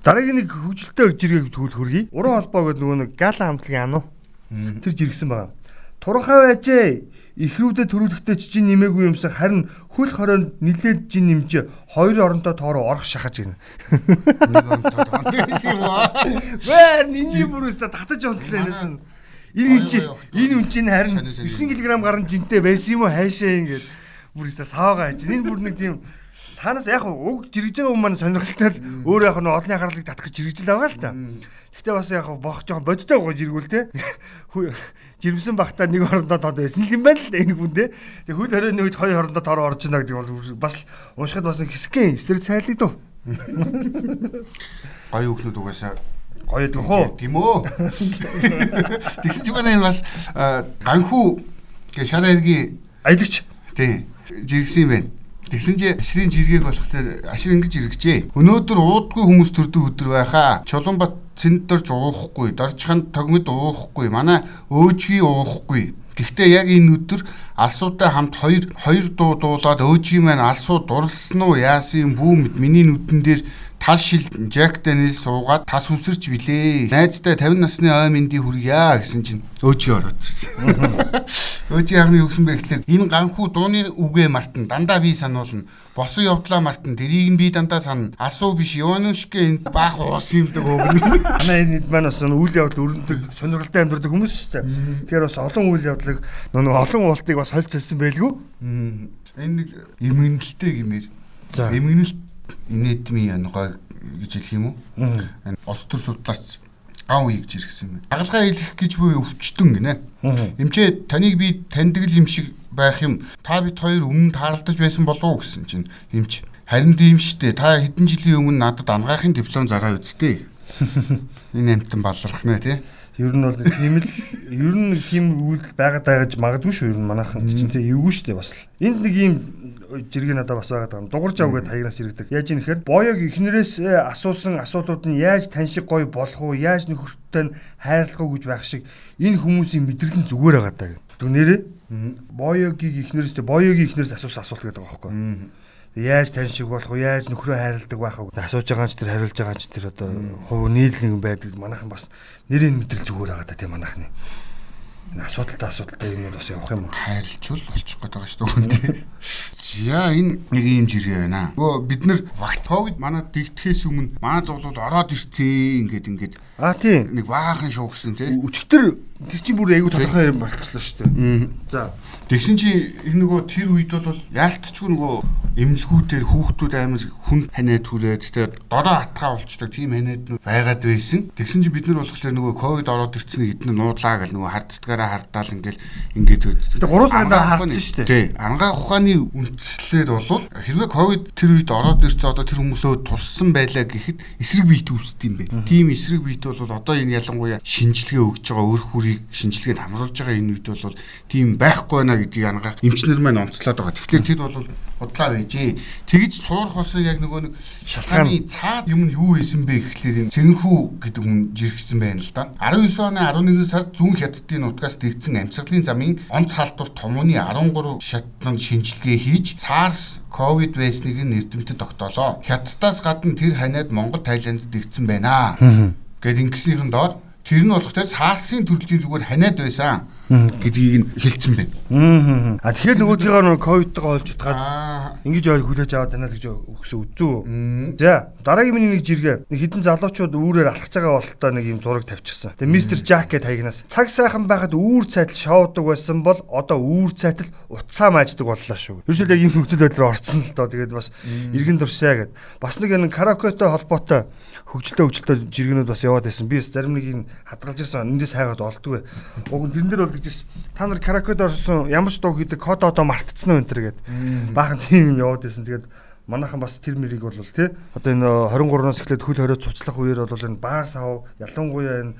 Дараагийн нэг хөгжилтэй жиргэг тгүүл хөргий. Уран холбоо гэдэг нөгөө нэг гала хамтлагийн ануу. Тэр жиргсэн байгаа. Туранхай байжээ ихрүүдэд төрүүлэхдээ жижиг нэмээгүй юмсан харин хөл хороонд нилээд жин нэмж хоёрын оронтой тоороо орох шахаж гинэ. Нэг оронтой тоорсон юм аа. Вэр нинжи бүрөөсө татаж унтлаа нэсэн. Энэ энэ үн чинь харин 9 кг гарan жинтэй байсан юм уу хайшаа ингээд бүр өстө саага хаж. Энэ бүр нэг тийм танаас яг уг жиргэж байгаа хүмүүс сонирхолтой л өөр яг нь олонний анхаарлыг татах гэж жиргэж л байгаа л та. Гэтэ бас яг бох жоохон бодтой гоо жиргүүл те. Жирэмсэн багтаа нэг орондоо тод байсан юм байна л энэ хүн те. Тэг хөл хорионы үед хоёр орондоо тор орж ийнэ гэдэг бол бас уншихад бас нэг хэсгэн стер цайлаг дөө. Гоё хүүхнүүд угаасаа гоё гэдэг хөө. Тийм үү? Тэгсэн ч манай бас ганхүү гэ шараа ирги аялагч. Тийм. Жиргсэн юм байна. Тэгсэн чи ашрын жиргэг болохоор ашир ингэж иргэжээ. Өнөөдөр уудгүй хүмүүс төрдөг өдөр байхаа. Чулуунбат цэндэрж уухгүй, дорчханд тогмод уухгүй, манай өөжгий уухгүй. Гэхдээ яг энэ өдөр алсуутай хамт хоёр хоёр дуу дуулаад өөжгийн маань алсуу дурлсан уу яасан бүү мэд миний нүдэн дээр тал шил Жак Дэнис суугаад тас үсэрч билээ. Найзтай 50 насны ой мэндий хүргье гэсэн чинь өөжий ороод ирсэн. Өөжий яахны гэсэн бэ гэхлээр энэ ганхүү дууны үгээ мартан дандаа би сануулна. Босон явдлаа мартан дэрийг нь би дандаа санана. Асуу биш Иванушке энэ баах уус юм дэг өгнө. Манай энэ маань бас үйл явдал өрнөдөг сонирхолтой амьдрдаг хүмүүс шүү дээ. Тэгэхээр бас олон үйл явдлыг нөгөө олон уултыг бас хольж хэлсэн байлгүй. Энэ нэг эмгэнэлтэй гэмээр. За эмгэнэлт инээдмийн ангой гэж хэлэх юм уу? Энэ олс төр судлаач гав үйгж ирсэн юм. Агалгаа хэлэх гэж буй өвчтөн гинэ. Эмчээ таныг би таньдаг юм шиг байх юм. Та бид хоёр өмнө таарлаж байсан болов уу гэсэн чинь эмч харин тийм штэ. Та хэдэн жилийн өмнө надад ангаахын диплом зараа үзтээ. Энэ амтан баллах нэ тий. Ер нь бол тийм л ер нь нэг тийм үйлдэл байгаад байгаа гэж магадгүй шүү. Ер нь манайхан чинь тийм эвгүй дээ бас л. Энд нэг ийм жиргээ надад бас байгаа юм. Дугарч авгээд хаягнаас жирэгдэг. Яаж юм нэхэр боёг эхнэрээс асуусан асуудлууд нь яаж тань шиг гоё болох уу? Яаж нөхөртөө хайрлах уу гэж байх шиг энэ хүмүүсийн мэдрэл нь зүгээр байгаа даа. Түр нэрээ боёгийн эхнэрээс боёгийн эхнэрээс асуусан асуулт гэдэг байгаа байхгүй юу? яаж тань шиг болох вэ? Яаж нөхрөө хайрладаг байх вэ? Асууж байгаа ч тэр хариулж байгаа ч тэр одоо хувь нийлэн байдаг. Манайхан бас нэрийн мэдрэл зүгээр байгаа да тийм манайхны. Асуудалтай асуудалтай юм бас явах юм уу? Хайрлчул болчих гээд байгаа шүү дээ. Яа энэ нэг юм жиргээ байна. Нөгөө бид нар ковид манад дэгдэхээс өмнө манай зовлол ороод ирцээ ингээд ингээд А тийм. Нэг баахан шуугсан тий. Өчтөр тэр чинь бүр айгүй тодорхой юм болчихлоо шүү дээ. За. Тэгсэн чи нөгөө тэр үед бол яалтчгүй нөгөө эмнэлгүүдээр хүүхдүүд амар хүн ханаад түрээд тэгээ дороо атгаа болчдаг тийм ханаад байгаад байсан. Тэгсэн чи бид нар болохоор нөгөө ковид ороод ирсэн эдэн нуудлаа гэл нөгөө харддгаараа хардаал ингээл ингээд Тэгээ 3 сард хардсан шүү дээ. Тий. Ангаа ухааны үндслээд бол хэрвээ ковид тэр үед ороод ирсэн одоо тэр хүмүүсөө туссан байлаа гэхэд эсрэг биет үүсдэг юм бэ. Тийм эсрэг биет бол одоо энэ ялангуяа шинжилгээ өгж байгаа өр өөрийг шинжилгээнд хамруулж байгаа энэ үед бол тийм байхгүй байна гэдгийг ангаах эмчнэр маань онцлоод байгаа. Тэгэхээр тэд бол худлаа байжээ. Тэгж суурах болсон яг нөгөө нэг шалтгааны цаад юм нь юу исэн бэ гэхлээр энэ Цэнхүү гэдэг хүн жиргсэн байна л да. 19 оны 11 сард зүүн хятадын нутгаас дэгдсэн амьсгалын замын онц халдвар томооны 13 шатнд шинжилгээ хийж SARS ковид байсныг нэрдэмтэд тогтоолоо. Хятадаас гадна тэр ханиад Монгол Тайландд дэгдсэн байна. Гэт ингэснийхэн доор Тэр нь болох те цаарсын төрөлжийн зүгээр ханиад байсан гэдгийг нь хэлсэн байна. А тэгэхээр нөгөөдгийгээр нэг ковидтойгоо олж утгаад ингэж ойл хүлээж аваад байна л гэж өгсөн үзүү. За дараагийн миний нэг жиргээ нэг хідэн залуучууд үүрээр алхаж байгаа бололтой нэг юм зураг тавьчихсан. Тэгээ мистер Жак гэд хаягнаас цаг сайхан байхад үүр цайтал шоудаг байсан бол одоо үүр цайтал утсаа мааждаг боллоо шүү. Ерөөсөө яг ийм хөвгдөл байдлаар орцсон л доо. Тэгээд бас иргэн дурсаа гэд. Бас нэг энэ караокетой холбоотой хөгжилтэй хөгжилтэй жиргэнүүд бас яваад байсан. Би зарим нэг нь хадгалж ирсэн. Эндээс хайгаад олдгүй. Уг тэрэн дээр бол гэж та нар караокед орсон ямар ч дуу хийдэг код одоо мартцсан уу энэ төр гэд. Баахан тийм юм яваад байсан. Тэгээд манайхан бас тэр мэрийг бол тий одоо энэ 23-наас эхлээд хөл хориод цуцлах үеэр бол энэ баар сав ялангуяа энэ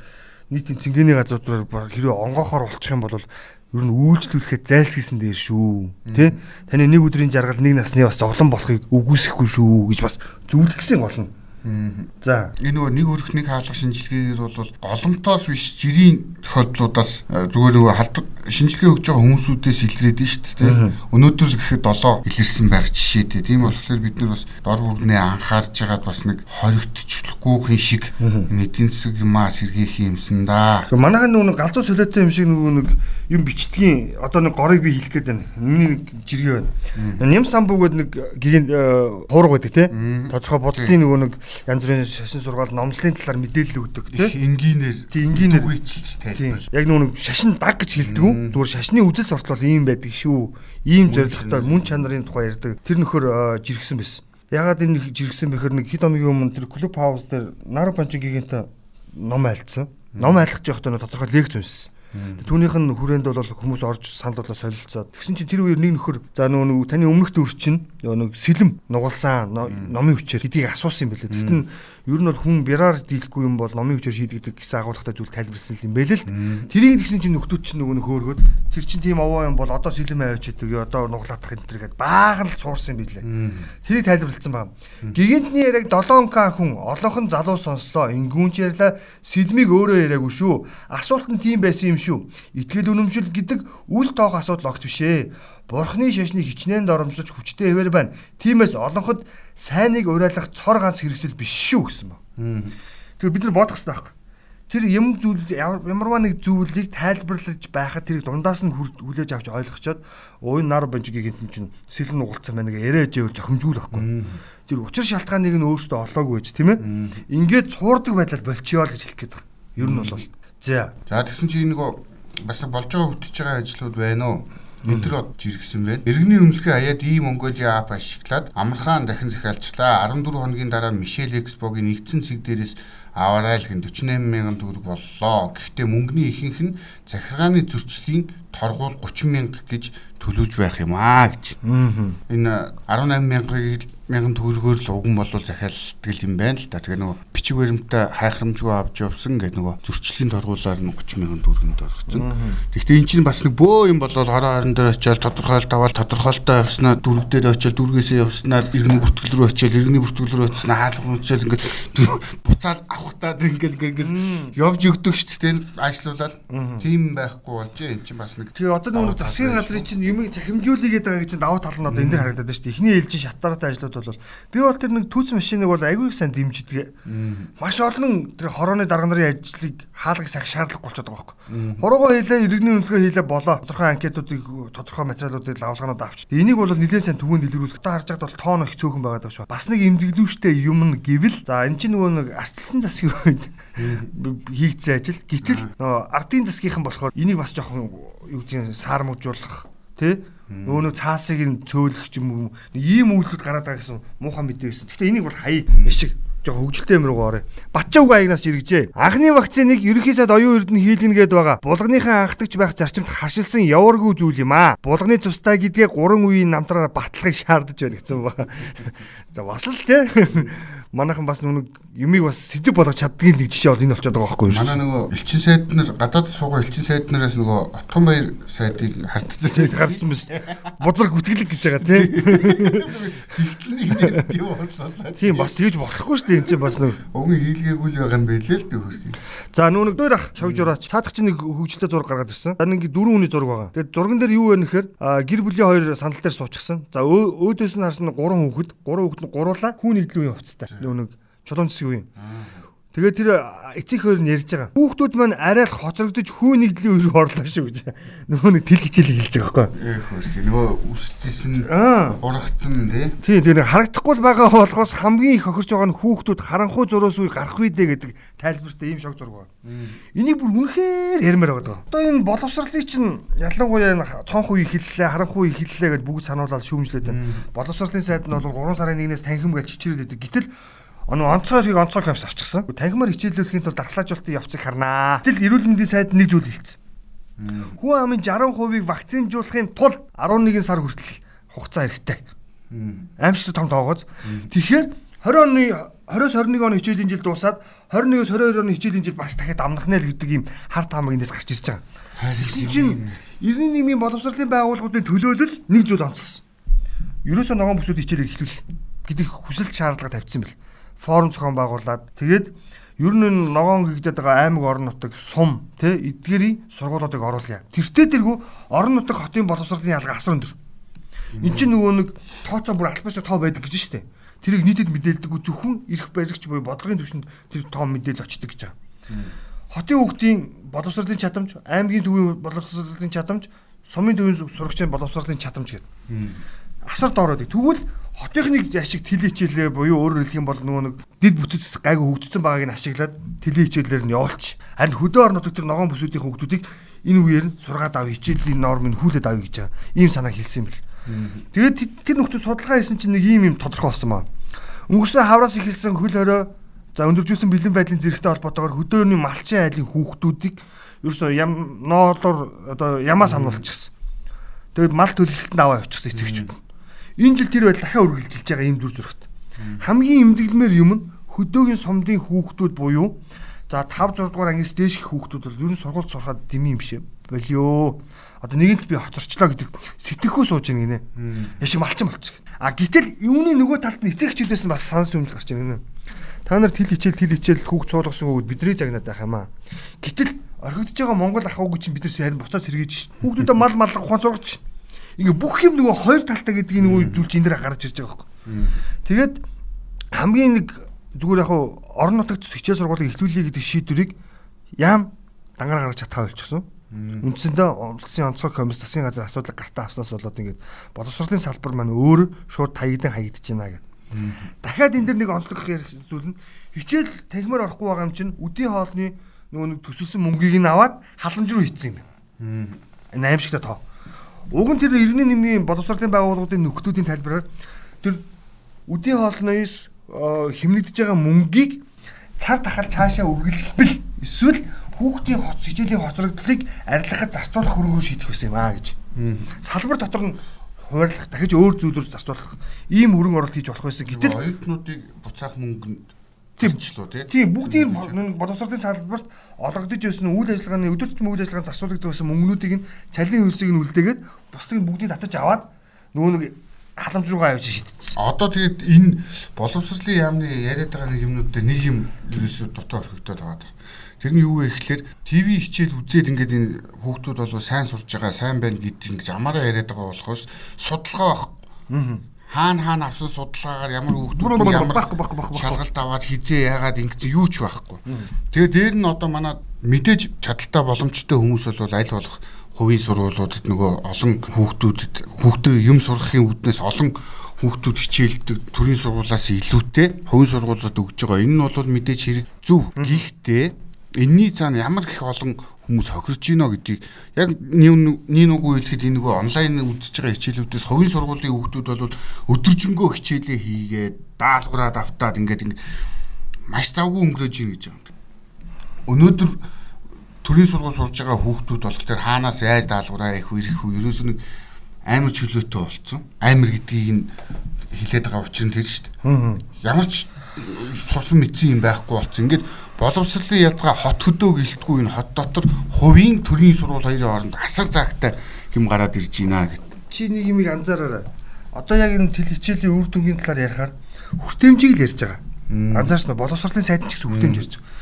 нийтийн цэнгэний газруудаар хэрвээ онгоохоор болчих юм бол ер нь үйлчлүүлэхэд зайлсхийсэн дээр шүү тий таны нэг өдрийн жаргал нэг насны бас зовлон болохыг үгүйсэхгүй шүү гэж бас зөвлөсөн болно За энэ нөгөө нэг өрх нэг хаалга шинжилгээгээр бол голомтоос биш жирийн тохиолдлуудаас э, зүгээр нөгөө халдвар шинжилгээ өгж байгаа хүмүүсүүдээс илрээд нь шүү дээ. Өнөөдөр л гэхэд 7 илэрсэн байх жишээтэй. Тийм болохоор бид нар бас дор бүрнээ анхаарж байгаад бас нэг хоригдчихлохгүйхэн шиг эдийн засаг юмаа сэргээх юмсан да. Манайхан нөгөө галзуу солиотой юм шиг нөгөө нэг юм бичдгийн одоо нэг горыг би хэлэх гээд байна. Миний нэг жиргээ байна. Ням самбугод нэг гигийн э, хуурга байдаг тий. Тодорхой бодлын нөгөө нэг янз бүрийн шашин сургаал номлолын талаар мэдээлэл өгдөг тийм энгийнээр тийм энгийнээр. үечлж тайлбарлаж яг нүг шашин даг гэж хэлдэг зүгээр шашны үзэл суртал ийм байдаг шүү. Ийм зорилготой мөн чанарын тухай ярьдаг. Тэр нөхөр жиргсэн байсан. Ягаад энэ жиргсэн бэхэр нэг хэд хоногийн өмнө тэр клуб хаус дээр наро панчигийнхэнтэй ном айлцсан ном айлах жоохтой тодорхой лекц унссан Түүнийх нь хүрээнд бол хүмүүс орж санал болоо солилцоод тэгсэн чинь тэр үеэр нэг нөхөр за нөгөө таны өмнөх төр чинь нөгөө нэг сэлэм нугалсан номын хүчээр хэдийг асуусан юм бэлээ. Тэгтэн ер нь бол хүн бяраар дийлэхгүй юм бол номын хүчээр шийдэгдэг гэсэн агуулгатай зүйл тайлбарласан юм бэ л. Тэрийг тэгсэн чинь нөхдүүд чинь нөгөө нөхөөргөд тэр чинь тийм овоо юм бол одоо сэлэм аваач гэдэг одоо нуглаадах энэ төр гээд баахан л цуурсан юм билээ. Тэрийг тайлбарлсан байна. Гигантны яриг 7к хүн олонхон залуу сонслоо. Ингүүнч ярьла сэлмийг өөрөө яриаггүй шүү. Асуулт нь тийм байсан юм шүү. Итгэл үнэмшил гэдэг үл тоох асуудал огт бишээ. Бурхны шашныг хичнээн доромжлож хүчтэй хэвээр байна. Тиймээс олонход сайныг уриалах цор ганц хэрэгсэл биш шүү гэсэн ба. Тэр бид нар бодох хэрэгтэй байхгүй. Тэр юм зүйл ямарваа нэг зүйлийг тайлбарлаж байхад тэрийг дундаас нь хүлээж авч ойлгочоод өө нар бонжигийн гинтэн чинь сэлэн угалцсан байна гэ яриа ээжээл зохимжгүй байхгүй. Тэр учир шалтгааныг нь өөртөө олоогүй байж тийм ээ. Ингээд цуурдаг байдлаар болчихё л гэж хэлэх гээд байна. Ер нь бол. За. За тэгсэн чинь нөгөө бас болж байгаа хөтөж байгаа ажлууд байна уу? Өдөр од жиргсэн байна. Иргэний өмнөхөө аяад ийм Монголиа ап ашиглаад амархан дахин захиалчлаа. 14 хоногийн дараа Мишель Экспогийн нэгдсэн цэг дээрээс аваарай л гэн 48 мянган төгрөг боллоо. Гэхдээ мөнгөний ихэнх нь захиргааны зөрчлийн торгуул 30 мянга гэж төлөвлөж байх юм аа гэж. Энэ 18 мянгаыг мянган төгрөгөөр л уган болвол захиалдаг юм байна л да. Тэгээ нөгөө бичиг баримтаа хайхрамжгүй авч явсан гэдэг нөгөө зөрчлийн торгуулаар нь 30 мянган төгрөгөнд оргицсан. Тэгэхдээ эн чинь бас нэг бөө юм болол хороо орон дээр очиад тодорхойлт аваад тодорхойлтоо явснаа дүрэг дээр очиад дүргээсээ явснаа иргэний бүртгэл рүү очиад иргэний бүртгэл рүү очиснаа хаалга унчаал ингээд буцаал авахтаад ингээд ингээд явж өгдөг шүү дээ ажлуулаад тийм байхгүй болж эн чинь бас нэг Тэгээ одоо нөгөө засгийн газрын чинь юмыг захимжуулъя гэдэг байгаа чинь давуу тал нь одоо энэ дээр харагдаад байна шүү дээ. Эхний ээлжийн шатараатай ажлууд бол би бол тэр нэг түүц машиныг бол аягүй их сайн дэмждэг. Маш олон тэр хорооны дарга нарын ажлыг хаалгах сах шаардлагагүй болчиход байгаа байхгүй. Хуруугаа хийлээ, иргэний үнэлгээ хийлээ болоо. Тодорхой анкетуудыг тодорхой материалуудыг лавлгаанууд авч. Энийг бол нэлээд сайн түгээн дэлгэрүүлэх та харж байгаад бол тоон их цөөхөн байгаад байгаа шүү. Бас нэг эмзэглүүштэй юм нь гэвэл за эн чинь нөгөө нэг арчилсан засгийн үед хийгдсэн ажил. Гэтэл нөгөө ардын засгийнхан болохоор энийг бас жоохон юу гэдгийг саармжуулах тий нөгөө цаасыг нь цөөлөх юм ийм үйлдэл гараад байгаа гэсэн муухай мэдээ байсан. Гэхдээ энийг бол хай яшиг жоо хөгжилтэй юм руу орё. Батчаагүй аягнаас иргэжээ. Анхны вакциныг ерөнхий сайд оюун эрдэнэ хийлгэнэ гээд байгаа. Булганыхаа анхдагч байх зарчимд харшилсан яваргүй зүйл юм аа. Булганы цустай гэдгээ гурван үеийн намтраар батлахыг шаардаж байна гэсэн байна. За бас л тий манайхан бас нүг юмыг бас сэдв болгож чаддгийн нэг жишээ бол энэ болчиход байгаа байхгүй юу? Манай нөгөө элчин сайд нар гадаад суугаа элчин сайд нараас нөгөө Отгон баяр сайдыг хартцсан. Хартсан биз. Бузар гүтгэлэг гэж байгаа тийм. Ихтлэн тийм боллоо. Тийм бас тэгж болохгүй шүү дээ. Энд чинь бас нэг өгөн хийлгээгүй л байгаа юм байлээ л дээ. За нэг дөр ах цогж ураач. Цаадах чинь нэг хөгжилтэй зураг гаргаад ирсэн. За нэг дөрвөн хүний зураг байгаа. Тэгээд зурган дээр юу вэ нэхэр гэр бүлийн хоёр сандал дээр суучихсан. За өөдөөс нь харсан гурван хүүхэд, гурван хүүхэд нь гуруулаа хүн нийтлүү явцтай. Нүүн нэг чулуун цэсэг үе. Тэгээ тэр эцэг хоёр нь ярьж байгаа. Хүүхдүүд маань арай л хоцрогдож хүү нэгдлийн рүү орлоо шүү гэж. Нөгөө нэг тэл хичээл хэлж байгаа байхгүй. Ээ хөрхи нөгөө үсчихсэн урагцсан тий. Тий тэр харагдахгүй байгаа болохоос хамгийн их хохирч байгаа нь хүүхдүүд харанхуй зурөөс үе гарах үедээ гэдэг тайлбартай ийм шог зураг байна. Энийг бүр үнэхээр ярмаар байгаа. Одоо энэ боловсролыг чинь ялангуяа цонх үе хэллээ, харанхуй үе хэллээ гэж бүгд сануулаад шүүмжлээд байна. Боловсролын сайд нь бол 3 сарын 1-ээс танхим гэж чичрээд байдаг. Гэтэл Оноо онцгойг онцгой камс авчихсан. Танхимаар хичээллүүлэхийн тулд дархлаажуулалтын явцыг харнаа. Тэгэл эрүүл мэндийн сайд нэг зүйл хэлсэн. Хүн амын 60%-ийг вакцинжуулахын тулд 11 сар хүртэл хугацаа хэрэгтэй. Аимшиг том тоогоос. Тэгэхээр 20 оны 20-с 21 оны хичээлийн жил дуусаад 21-с 22 оны хичээлийн жил бас дахиад амнах нэ л гэдэг ийм хар таамаг эндээс гарч ирж байгаа. Тэгсэн чинь 91 нийгмийн боловсролын байгууллагуудын төлөөлөл нэг зүйл онцлсон. Ерөөсөө ногоон бүсүүд хичээлийг эхлүүл гэдэг хүсэлт шаардлага тавьсан бэл форум зохион байгуулад тэгээд ер нь ногоон гэгдээд байгаа аймаг орон нутаг сум тэ эдгэрийн сургуулиудыг оруулъя. Тэртээ тэргүй орон нутаг хотын боловсролын ялгаа асар өндөр. Энд чинь нөгөө нэг тооцоо бүр албаас тоо байдаг гэж штэ. Тэрийг нийтэд мэдээлдэг зөвхөн эрх баригч буюу бодлогын түвшинд тэр тоо мэдээлэл очдөг гэж байгаа. Хотын хүүхдийн боловсролын чадамж, аймгийн төвийн боловсролын чадамж, сумын төвийн сурагчийн боловсролын чадамж гэдэг. Асар доороодаг. Тэгвэл хотынхныг ашиг тэлээ хичээлээ буюу өөрөөр хэлэх юм бол нөгөө нэг дид бүтэц гайгүй хөгжсөн байгааг нь ашиглаад тэлээ хичээлээр нь явуулч. Харин хөдөө орнууд төр ногоон бүсүүдийн хүүхдүүдийг энэ үеэр нь сургаад авъя хичээлийн нормыг хүлээд авъя гэж байгаа. Ийм санаа хэлсэн юм бэл. Тэгээд тэр нөхдөд судалгаа хийсэн чинь нэг ийм юм тодорхой болсон маа. Өнгөрсөн хавраас ихэлсэн хөл хорой за өндөржүүлсэн бэлэн байдлын зэрэгтэй холбоотойгоор хөдөөний малчин айлын хүүхдүүдийг ерөөсөө ям ноолоор одоо ямаас амруулчихсан. Тэгээд мал төлөлтөнд аваа явчихсан эцэгчүүд. Энэ жил тэр байдал дахиад үргэлжилж байгаа юм дүр зурагт. Хамгийн эмзэглэмээр юм нь хөдөөгийн сумдын хүүхдүүд буюу за 5 6 дугаар ангиас дээшх хүүхдүүд бол ер нь сургууль сурахад дэмий юм шиг болио. Одоо нэгэн л би хоцорчлоо гэдэг сэтгэхүй сууж ийн гинэ. Яшиг малчин болчих. А гítэл юуны нөгөө талд нь эцэгчүүдээс нь бас санс юмл гарч ийн гинэ. Та нар тэл хичээл тэл хичээл хүүхд суулгасан хүүгүүд бидний загнаад байх юм аа. Гэтэл орхигдож байгаа Монгол ах ууг чинь биднээс харин буцаад сэргийж шин. Хүүхдүүдэд мал мал ухаан сургач шин ингээ бүх юм нөгөө хоёр талтай гэдэг энэ зүйл чинь энэ дээр гарч ирж байгаа байхгүй. Тэгээд хамгийн нэг зүгээр яг орон нутагт хичээл сургуулийг эхлүүлэе гэдэг шийдвэрийг яам дангаар гаргаж чадхаа болчихсон. Үндсэндээ улсын онцгой комисс засгийн газар асуудал гартаа авснаас болоод ингээд боловсролын салбар маань өөр шууд таягдан хаягдж байна гэдэг. Дахиад энэ дэр нэг онцлог ярих зүйл нь хичээл тахимаар орохгүй байгаа юм чинь үдийн хоолны нөгөө нэг төсөлсөн мөнгийг нь аваад халамж руу хийцэн юм. Энэ аимшигтай тоо. Уг нь тэр 90-ийн нэмийн боловсролын байгууллагуудын нөхдүүдийн тайлбараар тэр үдийн хоолноос хэмнэгдэж байгаа мөнгийг цар тахал цаашаа үргэлжлэбэл эсвэл хүүхдийн хоц хичээлийн хоцрогдлыг арилгахад зарцуулах хөрөнгө рүү шийдэх байсан юм аа гэж. Салбар дотор нь хуваарлах дахиж өөр зүйлүүд зарцуулах ийм хөрөнгө оруулалт хийж болох байсан. Гэтэл оюутнуудыг буцаах мөнгө Тэрчлөө тий. Тийм бүгдийн боловсролын салбарт олгодож байсан үйл ажиллагааны өдөр тутмын үйл ажиллагаанд зарцуулагддаг байсан мөнгнүүдийг нь цалин хөлсийг нь үлдээгээд бусдыг бүгдийг татаж аваад нөгөө нэг халамж руугаа явж шийдчихсэн. Одоо тэгээд энэ боловсролын яамны яриад байгаа нэг юмнуудтай нэг юм ерөөсөө дутаа орхигдоод байгаа. Тэр нь юу вэ гэхэлэр ТV хичээл үзээд ингээд энэ хүүхдүүд бол сайн сурж байгаа, сайн байна гэдэг ингэж амаараа яриад байгаа болохоос судалгаа баг. Аа хаана хаана авсан судалгаагаар ямар хүүхдүүд ямар шалгалт аваад хизээ яагаад ингэсэн юу ч байхгүй. Тэгээ дээр нь одоо манай мэдээж чадaltaа боломжтой хүмүүс бол аль болох хувийн сургуулиудад нөгөө олон хүүхдүүдэд хүүхдээ юм сургахын үүднээс олон хүүхдүүд хичээлдэг төрийн сургуулиас илүүтэй хувийн сургуулиуд өгж байгаа. Энэ нь бол мэдээж хэрэг зөв. Гэхдээ энэний цаана ямар их олон хүмүүс хохирж гинэ гэдгийг яг нэг нүгүү хэлэхэд энэ нөгөө онлайн үзэж байгаа хичээлүүдээс хувийн сургуулийн хүүхдүүд бол өдөржингөө хичээлээ хийгээд даалгавраад автаад ингээд маш завгүй өнгөрөөж гин гэж байгаа юм. Өнөөдөр төрийн сургууль сурж байгаа хүүхдүүд болох тэр хаанаас яаж даалгавраа их ирэх үү ерөөс нь амар чөлөөтэй болцсон. Амар гэдгийг нь хилээд байгаа нь тэр шүү дээ. Ямар ч сурсан мэдсэн юм байхгүй болсон. Ингээд боловсролын ялгаа хот хөдөө гэлтгүй энэ хот дотор хувийн төрийн сургууль хоёрын хооронд асар заагтай юм гараад ирж байна гэд. Чи нэг юм анзаараарай. Одоо яг энэ тэл хичээлийн үр дүнгийн талаар ярихаар хүртээмжийг л ярьж байгаа. Анзаарч нь боловсролын сайдын ч гэсэн хүртээмж ярьж байгаа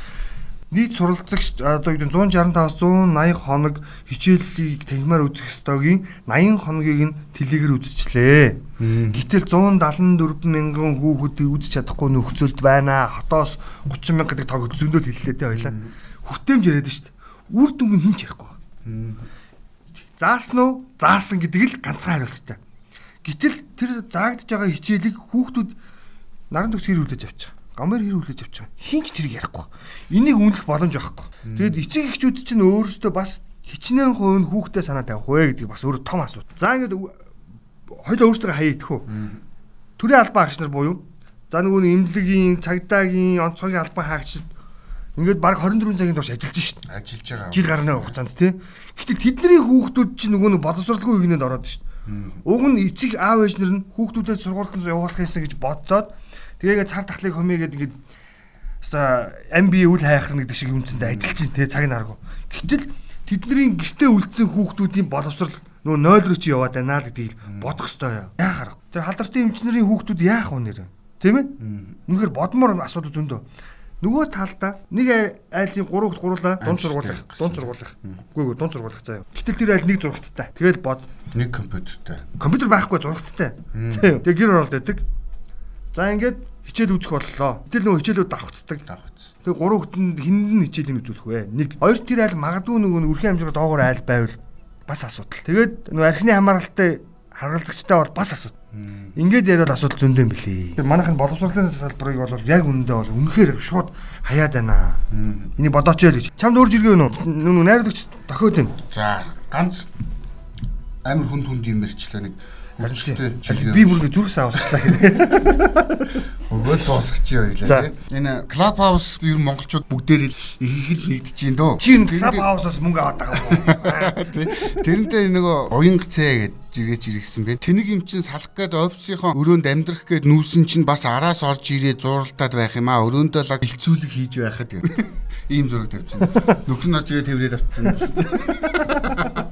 нийт суралцагч одоо юу гэдэг 165-аас 180 хоног хичээлийг тагмаар үзэх ёстойгийн 80 хоногийг нь тэлэгээр үзчихлээ. Гэтэл 174 мянган хүүхэд үзэж чадахгүй нөхцөлд байна. Хотоос 30 мянга гэдэг тог зөндөл хэллээ те хоёлаа. Хүртээмж яриад шүү дээ. Үр дүнг нь хинч ярихгүй. Заасан уу? Заасан гэдэг л ганцхан хариулттай. Гэтэл тэр заагдж байгаа хичээлийг хүүхдүүд наран төгс хэрүүлж авчих гамбар хэрүүлж авч байгаа. Хинч тэрийг ярихгүй. Энийг үнэлэх боломж байхгүй. Тэгэд эцэг эхчүүд чинь өөрөөсөө бас хичнээн хувь нь хүүхдээ санаа тавих вэ гэдэг бас өөр том асуудал. За ингээд хоёул өөрсдөө хаяа идэх үү. Төрийн албан хаагч нар буюу за нөгөө имлэгийн, цагдаагийн, онцгойн албан хаагч ингээд баг 24 цагийн турш ажиллаж шít. Ажиллаж байгаа. Жил гарны хугацаанд тий. Гэтэл тэдний хүүхдүүд чинь нөгөө нэг боловсролгүй үгнэнд ороод шít. Уг нь эцэг аав ээж нар нь хүүхдүүдэд сургуультанд явуулах юмсан гэж бодцоод Тэгээд цар тахлыг хумигээд ингээд MB үл хайхна гэдэг шиг юмцэндээ ажиллаж чинь те цаг наргу. Гэтэл тэдний гэртээ үлдсэн хүүхдүүдийн боловсрал нөө 0 руу чи яваад байна л гэдгийг бодох ёстой. Яахаар. Тэр халдвартын эмчнэрийн хүүхдүүд яах вэ нэр? Тийм ээ? Үнэхээр бодмоор асуудал зөндөө. Нөгөө талдаа нэг айлын 3 хот гурлаа дунд сургуулах, дунд сургуулах. Үгүй ээ, дунд сургуулах заяа. Гэтэл тэр айл нэг зурагттай. Тэгэл бод. Нэг компьютертэй. Компьютер байхгүй зурагттай. Тэгээ гэр оролт өгдөг. За ингээд хичээл үзэх боллоо. Гэтэл нөгөө хичээлүүд давхцдаг. Давхц. Тэгээ гурван хүнд хинд нь хичээлийг үзүүлэх вэ? Нэг хоёр тэр айл магадгүй нөгөө үрхэн хэмжээ доогоор айл байвал бас асуудал. Тэгээд нөгөө архины хамааралтай харгалзагчтай бол бас асуудал. Ингээд яриад асуудал зөндөө юм билий. Манайхын боловсролын салбарыг бол яг үнэндээ бол үнэхээр шууд хаяад байна. Энийг бодооч яа гэж. Чамд өөр жиргээ өнөө нүг найруулагч дохиод юм. За ганц амар хүнд хүнд юм ярьчлаа нэг Би бүр зүрхс авалчлаа гэдэг. Өгөөл дуусгах чи байлаа тийм. Энэ клуб хаус ер нь монголчууд бүгдээр л их их нэгдэж байна дөө. Чи энэ клуб хаусаас мөнгө аваад байгаа юм. Тэрнтэй нөгөө уянг цэ гэж жиргэж иргсэн бэ. Тэнийг юм чин салах гээд офисынхоо өрөөнд амьдрах гээд нүүсэн чинь бас араас орж ирээ зуралтаад байх юм аа. Өрөөндөө л хилцүүлэг хийж байхад ийм зураг тавьчихсан. Нөхөр нь орж ирээ тэврээд авчихсан.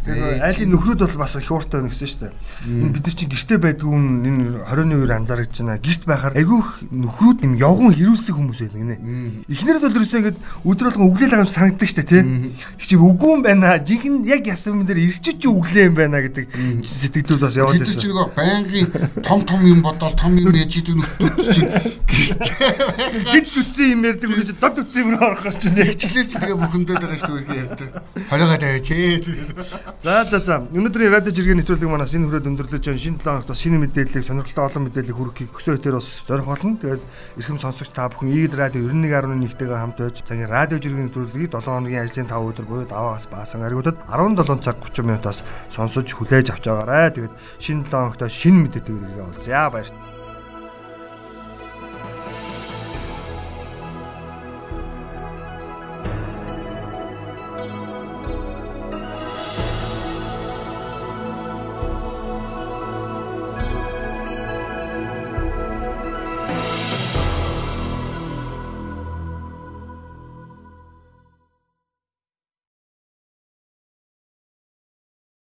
Тэгэхээр айлын нөхрүүд бол бас их ууртай байна гэсэн шүү дээ. Энэ бид нар чинь гэрте байдгүй энэ 20-ны үеэр анзаарч байна. Гэрт байхаар айгүйх нөхрүүд юм явган хэрүүлсэн хүмүүс байдаг нэ. Эхнэрд бол ерөөсөө ингэж өдрөлгөн өглөөл байгаа юм санагддаг шүү дээ тий. Тэг чи үгүй юм байна. Жинхэнэ яг ясан юм дээр ирчиж чи өглөө юм байна гэдэг сэтгэлүүд бас яваад байсан. Тэр чинь нөгөө байнгын том том юм бодоод том юм яж идэг нөхдүүд чинь гэрт үтсэн юм ярьдаг үгүй дод үтсэн юм орох гэж чинь. Хичгэлэр чи тэгээ бүхэндээд байгаа шүү дээ ярьдаг. Хориогоо тавиач ээ. За за за. Өнөөдрийн радио жиргээ нэвтрүүлэг манаас энэ хүрээд өндөрлөж байна. Шинэ 7 хоногт бас шинэ мэдээллийг сонирхолтой олон мэдээллийг хүргэхийг өсөө өтер бас зорих болно. Тэгээд эрхэм сонсогч та бүхэн Игд радио 91.1-тэйгээ хамт байж цагийн радио жиргээ нэвтрүүлгийг 7 хоногийн ажлын 5 өдөр буюу даваагаас баасан аригуудад 17 цаг 30 минутаас сонсож хүлээж авч байгаарай. Тэгээд шинэ 7 хоногт шинэ мэдээлэл иргээ олзъя. Баярлалаа.